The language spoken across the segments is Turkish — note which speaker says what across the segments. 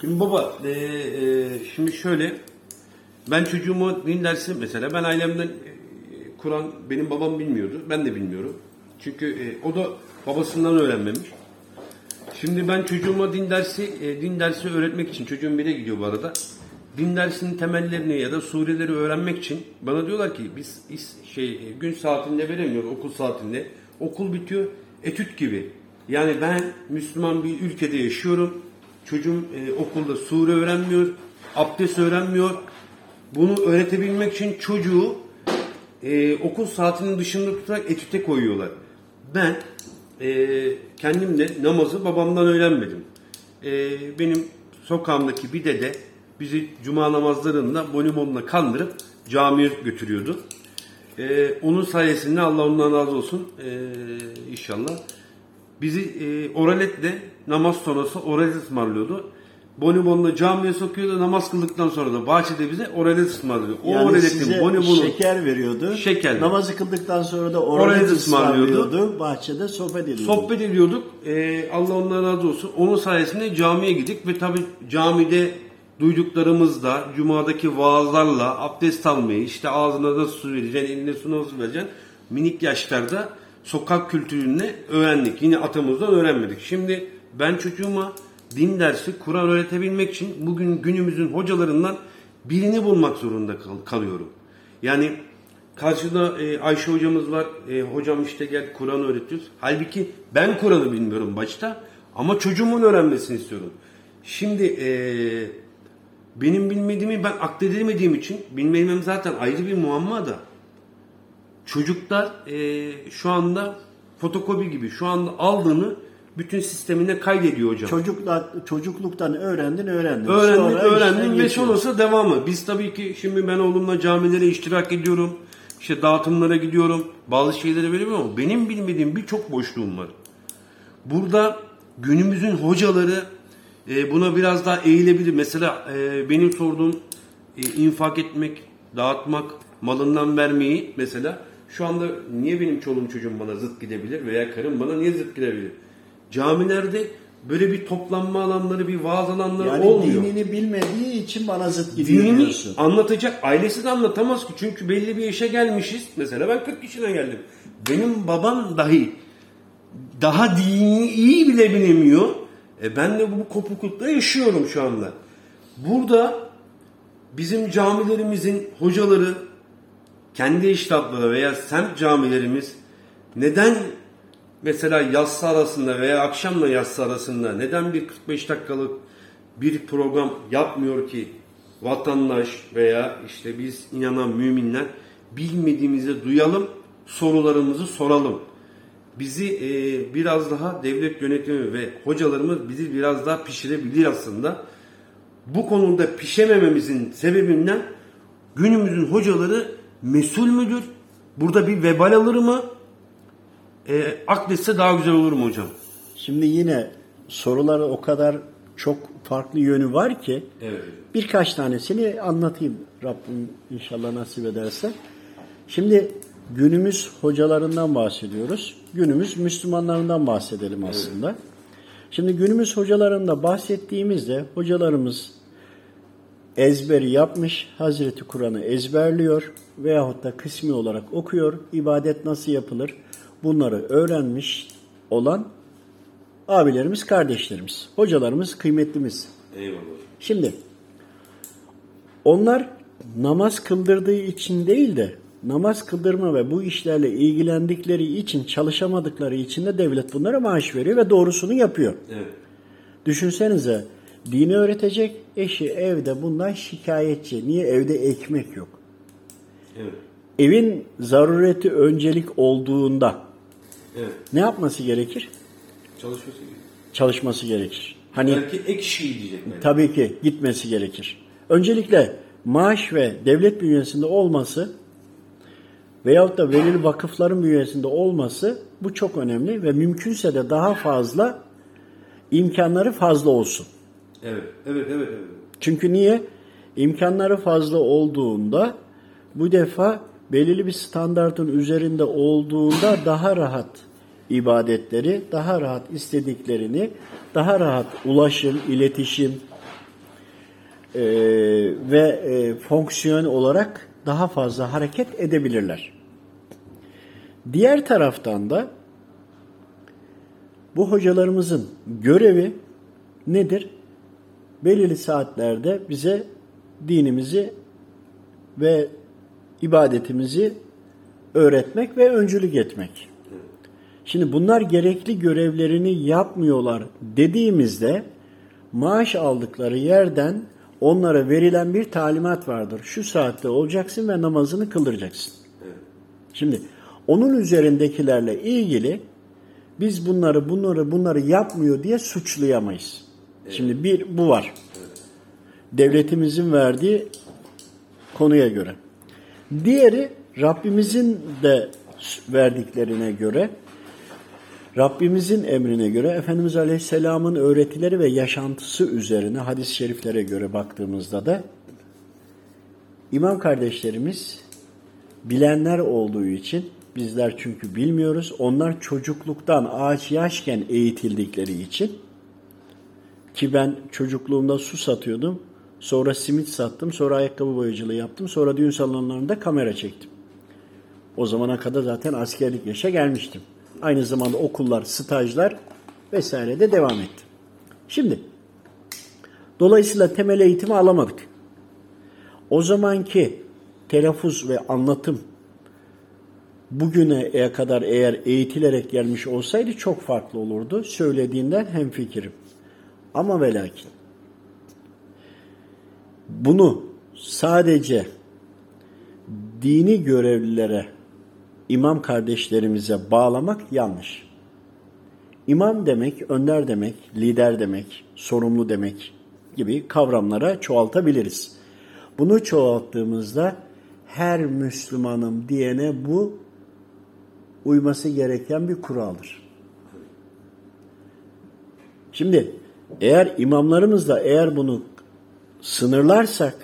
Speaker 1: Şimdi baba, e, e, şimdi şöyle, ben çocuğumu din dersi mesela, ben ailemden e, Kur'an, benim babam bilmiyordu, ben de bilmiyorum. Çünkü e, o da babasından öğrenmemiş. Şimdi ben çocuğuma din dersi, e, din dersi öğretmek için, çocuğum bire gidiyor bu arada. Din dersinin temellerini ya da sureleri öğrenmek için bana diyorlar ki biz is- şey e, gün saatinde veremiyoruz, okul saatinde. Okul bitiyor, etüt gibi. Yani ben Müslüman bir ülkede yaşıyorum. Çocuğum e, okulda sure öğrenmiyor, abdest öğrenmiyor. Bunu öğretebilmek için çocuğu e, okul saatinin dışında tutarak etüte koyuyorlar. Ben e, kendim namazı babamdan öğrenmedim. E, benim sokağımdaki bir dede bizi cuma namazlarında bonibonla kandırıp camiye götürüyordu. E, onun sayesinde Allah ondan razı olsun e, inşallah. Bizi e, oraletle namaz sonrası oralet ısmarlıyordu. Bonibonla camiye sokuyordu. Namaz kıldıktan sonra da bahçede bize oralet ısmarlıyordu. O
Speaker 2: Yani
Speaker 1: oraletin bonibonu
Speaker 2: şeker veriyordu.
Speaker 1: Şeker.
Speaker 2: Namazı kıldıktan sonra da
Speaker 1: Oralet
Speaker 2: oralet
Speaker 1: ısmarlıyordu.
Speaker 2: ısmarlıyordu. Bahçede sohbet ediyordu.
Speaker 1: sohbet ediyorduk. Ee, Allah ondan razı olsun. Onun sayesinde camiye gittik ve tabi camide duyduklarımızla, cumadaki vaazlarla abdest almayı, işte ağzına nasıl su vereceksin, eline su nasıl vereceksin, minik yaşlarda sokak kültürünü öğrendik. Yine atamızdan öğrenmedik. Şimdi ben çocuğuma din dersi, Kur'an öğretebilmek için bugün günümüzün hocalarından birini bulmak zorunda kal- kalıyorum. Yani Karşıda e, Ayşe hocamız var. E, hocam işte gel Kur'an öğretiyoruz. Halbuki ben Kur'an'ı bilmiyorum başta. Ama çocuğumun öğrenmesini istiyorum. Şimdi e, benim bilmediğimi ben akledemediğim için bilmemem zaten ayrı bir muamma da. Çocuklar e, şu anda fotokopi gibi şu anda aldığını bütün sistemine kaydediyor hocam.
Speaker 2: Çocuklar, çocukluktan öğrendin öğrendin.
Speaker 1: Öğrendim,
Speaker 2: Sonra
Speaker 1: öğrendim
Speaker 2: işten
Speaker 1: ve sonrası devamı. Biz tabii ki şimdi ben oğlumla camilere iştirak ediyorum. İşte dağıtımlara gidiyorum. Bazı şeyleri veriyorum ama benim bilmediğim birçok boşluğum var. Burada günümüzün hocaları e, buna biraz daha eğilebilir. Mesela e, benim sorduğum e, infak etmek, dağıtmak, malından vermeyi mesela şu anda niye benim çoluğum çocuğum bana zıt gidebilir veya karım bana niye zıt gidebilir? Camilerde böyle bir toplanma alanları, bir vaaz alanları
Speaker 2: Yani
Speaker 1: olmuyor.
Speaker 2: dinini bilmediği için bana zıt gidiyor
Speaker 1: Dinini
Speaker 2: diyorsun.
Speaker 1: anlatacak ailesi de anlatamaz ki. Çünkü belli bir yaşa gelmişiz. Mesela ben 40 yaşına geldim. Benim babam dahi daha dini iyi bile bilemiyor. E ben de bu kopuklukta yaşıyorum şu anda. Burada bizim camilerimizin hocaları kendi iştahları veya semt camilerimiz neden mesela yatsı arasında veya akşamla yatsı arasında neden bir 45 dakikalık bir program yapmıyor ki vatandaş veya işte biz inanan müminler bilmediğimizi duyalım, sorularımızı soralım. Bizi e, biraz daha devlet yönetimi ve hocalarımız bizi biraz daha pişirebilir aslında. Bu konuda pişemememizin sebebinden günümüzün hocaları mesul müdür? Burada bir vebal alır mı? E, akletse daha güzel olur mu hocam?
Speaker 2: Şimdi yine soruları o kadar çok farklı yönü var ki
Speaker 1: Evet.
Speaker 2: birkaç tanesini anlatayım Rabbim inşallah nasip ederse. Şimdi günümüz hocalarından bahsediyoruz. Günümüz Müslümanlarından bahsedelim aslında. Şimdi günümüz hocalarında bahsettiğimizde hocalarımız ezberi yapmış, Hazreti Kur'an'ı ezberliyor veyahut da kısmi olarak okuyor, ibadet nasıl yapılır bunları öğrenmiş olan abilerimiz, kardeşlerimiz, hocalarımız, kıymetlimiz.
Speaker 1: Eyvallah.
Speaker 2: Şimdi onlar namaz kıldırdığı için değil de namaz kıldırma ve bu işlerle ilgilendikleri için çalışamadıkları için de devlet bunlara maaş veriyor ve doğrusunu yapıyor.
Speaker 1: Evet.
Speaker 2: Düşünsenize dini öğretecek eşi evde bundan şikayetçi. Niye evde ekmek yok?
Speaker 1: Evet.
Speaker 2: Evin zarureti öncelik olduğunda
Speaker 1: Evet.
Speaker 2: ne yapması gerekir?
Speaker 1: Çalışması gibi.
Speaker 2: Çalışması gerekir. Hani
Speaker 1: Belki ek şey diyecek. belki.
Speaker 2: Tabii ki gitmesi gerekir. Öncelikle maaş ve devlet bünyesinde olması veyahut da belirli vakıfların bünyesinde olması bu çok önemli ve mümkünse de daha fazla imkanları fazla olsun.
Speaker 1: Evet. Evet, evet, evet.
Speaker 2: Çünkü niye? İmkanları fazla olduğunda bu defa belirli bir standartın üzerinde olduğunda daha rahat ibadetleri, daha rahat istediklerini, daha rahat ulaşım, iletişim, e, ve e, fonksiyon olarak daha fazla hareket edebilirler. Diğer taraftan da bu hocalarımızın görevi nedir? Belirli saatlerde bize dinimizi ve ibadetimizi öğretmek ve öncülük etmek. Şimdi bunlar gerekli görevlerini yapmıyorlar dediğimizde maaş aldıkları yerden onlara verilen bir talimat vardır. Şu saatte olacaksın ve namazını kıldıracaksın. Şimdi onun üzerindekilerle ilgili biz bunları bunları bunları yapmıyor diye suçlayamayız. Şimdi bir bu var. Devletimizin verdiği konuya göre. Diğeri Rabbimizin de verdiklerine göre Rabbimizin emrine göre Efendimiz Aleyhisselam'ın öğretileri ve yaşantısı üzerine hadis-i şeriflere göre baktığımızda da imam kardeşlerimiz bilenler olduğu için bizler çünkü bilmiyoruz. Onlar çocukluktan ağaç yaşken eğitildikleri için ki ben çocukluğumda su satıyordum. Sonra simit sattım. Sonra ayakkabı boyacılığı yaptım. Sonra düğün salonlarında kamera çektim. O zamana kadar zaten askerlik yaşa gelmiştim. Aynı zamanda okullar, stajlar vesaire de devam etti. Şimdi dolayısıyla temel eğitimi alamadık. O zamanki telaffuz ve anlatım bugüne kadar eğer eğitilerek gelmiş olsaydı çok farklı olurdu. Söylediğinden hemfikirim. Ama ve lakin bunu sadece dini görevlilere, imam kardeşlerimize bağlamak yanlış. İmam demek, önder demek, lider demek, sorumlu demek gibi kavramlara çoğaltabiliriz. Bunu çoğalttığımızda her Müslümanım diyene bu uyması gereken bir kuraldır. Şimdi eğer imamlarımız da eğer bunu sınırlarsak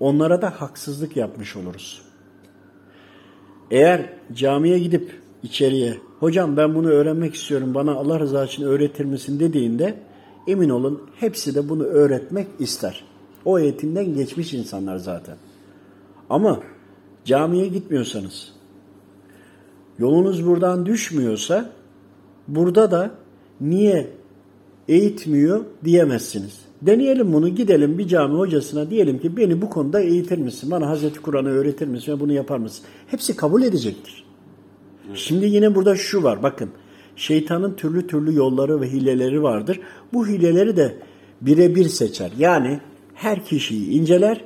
Speaker 2: onlara da haksızlık yapmış oluruz. Eğer camiye gidip içeriye hocam ben bunu öğrenmek istiyorum bana Allah rızası için öğretir misin dediğinde emin olun hepsi de bunu öğretmek ister. O eğitimden geçmiş insanlar zaten. Ama camiye gitmiyorsanız yolunuz buradan düşmüyorsa burada da niye eğitmiyor diyemezsiniz. Deneyelim bunu gidelim bir cami hocasına diyelim ki beni bu konuda eğitir misin? Bana Hazreti Kur'an'ı öğretir misin ve bunu yapar mısın? Hepsi kabul edecektir. Şimdi yine burada şu var bakın. Şeytanın türlü türlü yolları ve hileleri vardır. Bu hileleri de birebir seçer. Yani her kişiyi inceler.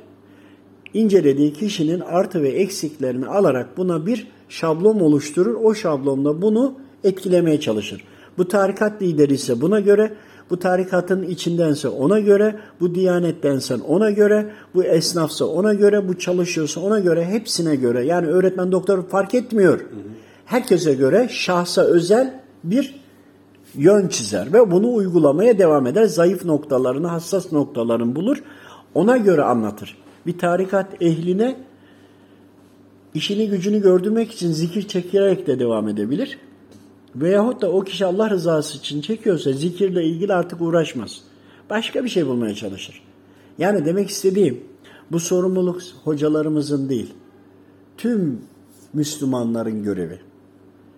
Speaker 2: İncelediği kişinin artı ve eksiklerini alarak buna bir şablon oluşturur. O şablonla bunu etkilemeye çalışır. Bu tarikat lideri ise buna göre, bu tarikatın içindense ona göre, bu diyanettense ona göre, bu esnafsa ona göre, bu çalışıyorsa ona göre, hepsine göre. Yani öğretmen doktor fark etmiyor. Herkese göre şahsa özel bir yön çizer ve bunu uygulamaya devam eder. Zayıf noktalarını, hassas noktalarını bulur. Ona göre anlatır. Bir tarikat ehline işini gücünü gördürmek için zikir çekerek de devam edebilir. Veyahut da o kişi Allah rızası için çekiyorsa zikirle ilgili artık uğraşmaz. Başka bir şey bulmaya çalışır. Yani demek istediğim bu sorumluluk hocalarımızın değil. Tüm Müslümanların görevi.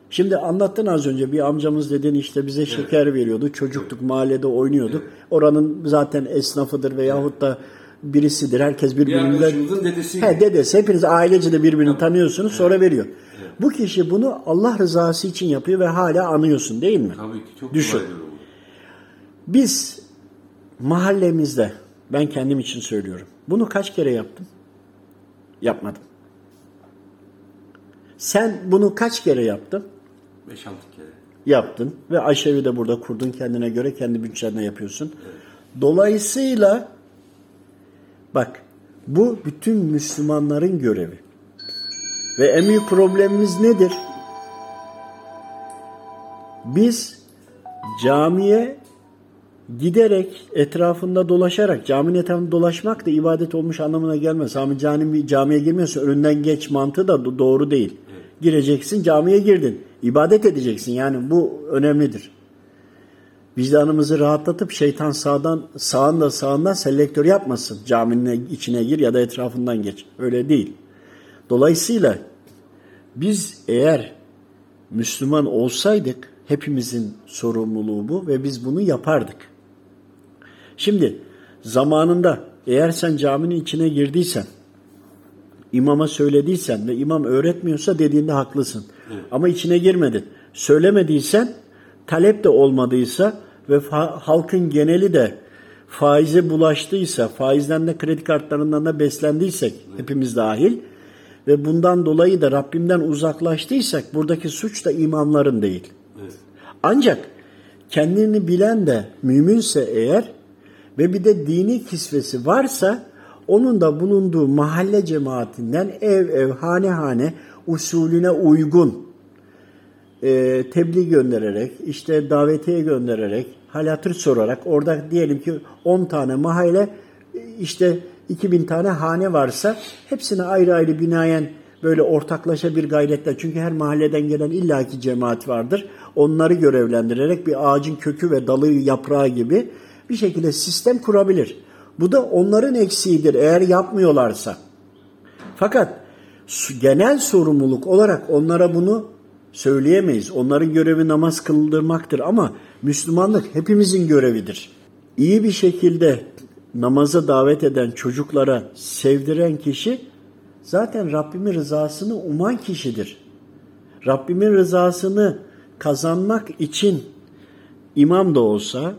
Speaker 2: Şimdi anlattın az önce bir amcamız dedin işte bize şeker veriyordu. Çocuktuk mahallede oynuyorduk. Oranın zaten esnafıdır veyahut da birisidir. Herkes birbirinden...
Speaker 1: arkadaşımızın dedesi.
Speaker 2: He, dedesi. Hepiniz ailece de birbirini tanıyorsunuz sonra veriyor. Bu kişi bunu Allah rızası için yapıyor ve hala anıyorsun değil mi?
Speaker 1: Tabii ki çok
Speaker 2: Düşün.
Speaker 1: kolay.
Speaker 2: Biz mahallemizde ben kendim için söylüyorum. Bunu kaç kere yaptım? Yapmadım. Sen bunu kaç kere yaptın?
Speaker 1: 5-6 kere.
Speaker 2: Yaptın ve aşevi de burada kurdun kendine göre kendi bütçenle yapıyorsun. Dolayısıyla bak bu bütün Müslümanların görevi. Ve en büyük problemimiz nedir? Biz camiye giderek etrafında dolaşarak caminin etrafında dolaşmak da ibadet olmuş anlamına gelmez. Sami cami, camiye girmiyorsa önünden geç mantığı da do- doğru değil. Gireceksin camiye girdin. İbadet edeceksin yani bu önemlidir. vicdanımızı rahatlatıp şeytan sağdan sağında sağından selektör yapmasın. Caminin içine gir ya da etrafından geç. Öyle değil. Dolayısıyla biz eğer Müslüman olsaydık hepimizin sorumluluğu bu ve biz bunu yapardık. Şimdi zamanında eğer sen caminin içine girdiysen, imama söylediysen ve imam öğretmiyorsa dediğinde haklısın. Ama içine girmedin. Söylemediysen, talep de olmadıysa ve halkın geneli de faize bulaştıysa, faizden de kredi kartlarından da beslendiysek hepimiz dahil ve bundan dolayı da Rabbimden uzaklaştıysak buradaki suç da imamların değil. Ancak kendini bilen de müminse eğer ve bir de dini kisvesi varsa onun da bulunduğu mahalle cemaatinden ev ev hane hane usulüne uygun e, tebliğ göndererek, işte davetiye göndererek, hal hatır sorarak, orada diyelim ki 10 tane mahalle, işte 2000 tane hane varsa hepsine ayrı ayrı binayen böyle ortaklaşa bir gayretle çünkü her mahalleden gelen illaki cemaat vardır. Onları görevlendirerek bir ağacın kökü ve dalı yaprağı gibi bir şekilde sistem kurabilir. Bu da onların eksiğidir eğer yapmıyorlarsa. Fakat genel sorumluluk olarak onlara bunu söyleyemeyiz. Onların görevi namaz kıldırmaktır ama Müslümanlık hepimizin görevidir. İyi bir şekilde namaza davet eden çocuklara sevdiren kişi zaten Rabbimin rızasını uman kişidir. Rabbimin rızasını kazanmak için imam da olsa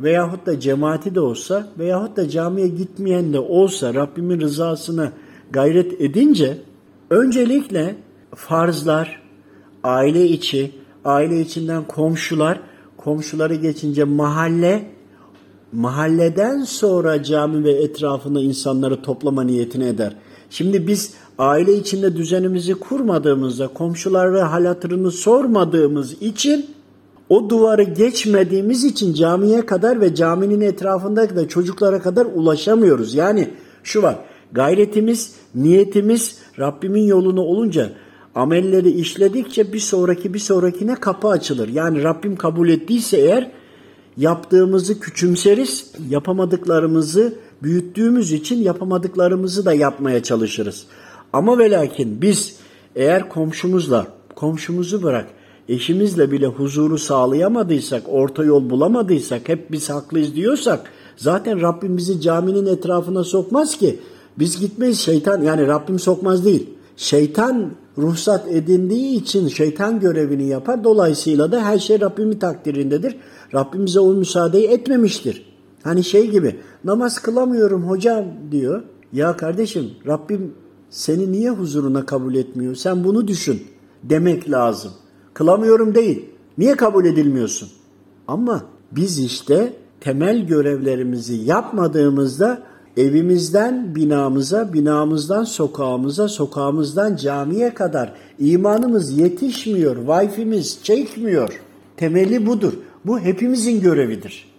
Speaker 2: veyahut da cemaati de olsa veyahut da camiye gitmeyen de olsa Rabbimin rızasına gayret edince öncelikle farzlar, aile içi, aile içinden komşular, komşuları geçince mahalle, mahalleden sonra cami ve etrafında insanları toplama niyetini eder. Şimdi biz aile içinde düzenimizi kurmadığımızda, komşulara hal hatırını sormadığımız için o duvarı geçmediğimiz için camiye kadar ve caminin etrafındaki de çocuklara kadar ulaşamıyoruz. Yani şu var, gayretimiz, niyetimiz Rabbimin yolunu olunca amelleri işledikçe bir sonraki bir sonrakine kapı açılır. Yani Rabbim kabul ettiyse eğer yaptığımızı küçümseriz, yapamadıklarımızı büyüttüğümüz için yapamadıklarımızı da yapmaya çalışırız. Ama ve lakin biz eğer komşumuzla, komşumuzu bırak, eşimizle bile huzuru sağlayamadıysak, orta yol bulamadıysak, hep biz haklıyız diyorsak zaten Rabbim bizi caminin etrafına sokmaz ki. Biz gitmeyiz şeytan yani Rabbim sokmaz değil. Şeytan ruhsat edindiği için şeytan görevini yapar. Dolayısıyla da her şey Rabbimin takdirindedir. Rabbim bize o müsaadeyi etmemiştir. Hani şey gibi namaz kılamıyorum hocam diyor. Ya kardeşim Rabbim seni niye huzuruna kabul etmiyor? Sen bunu düşün demek lazım. Kılamıyorum değil. Niye kabul edilmiyorsun? Ama biz işte temel görevlerimizi yapmadığımızda evimizden binamıza, binamızdan sokağımıza, sokağımızdan camiye kadar imanımız yetişmiyor, wifi'miz çekmiyor. Temeli budur. Bu hepimizin görevidir.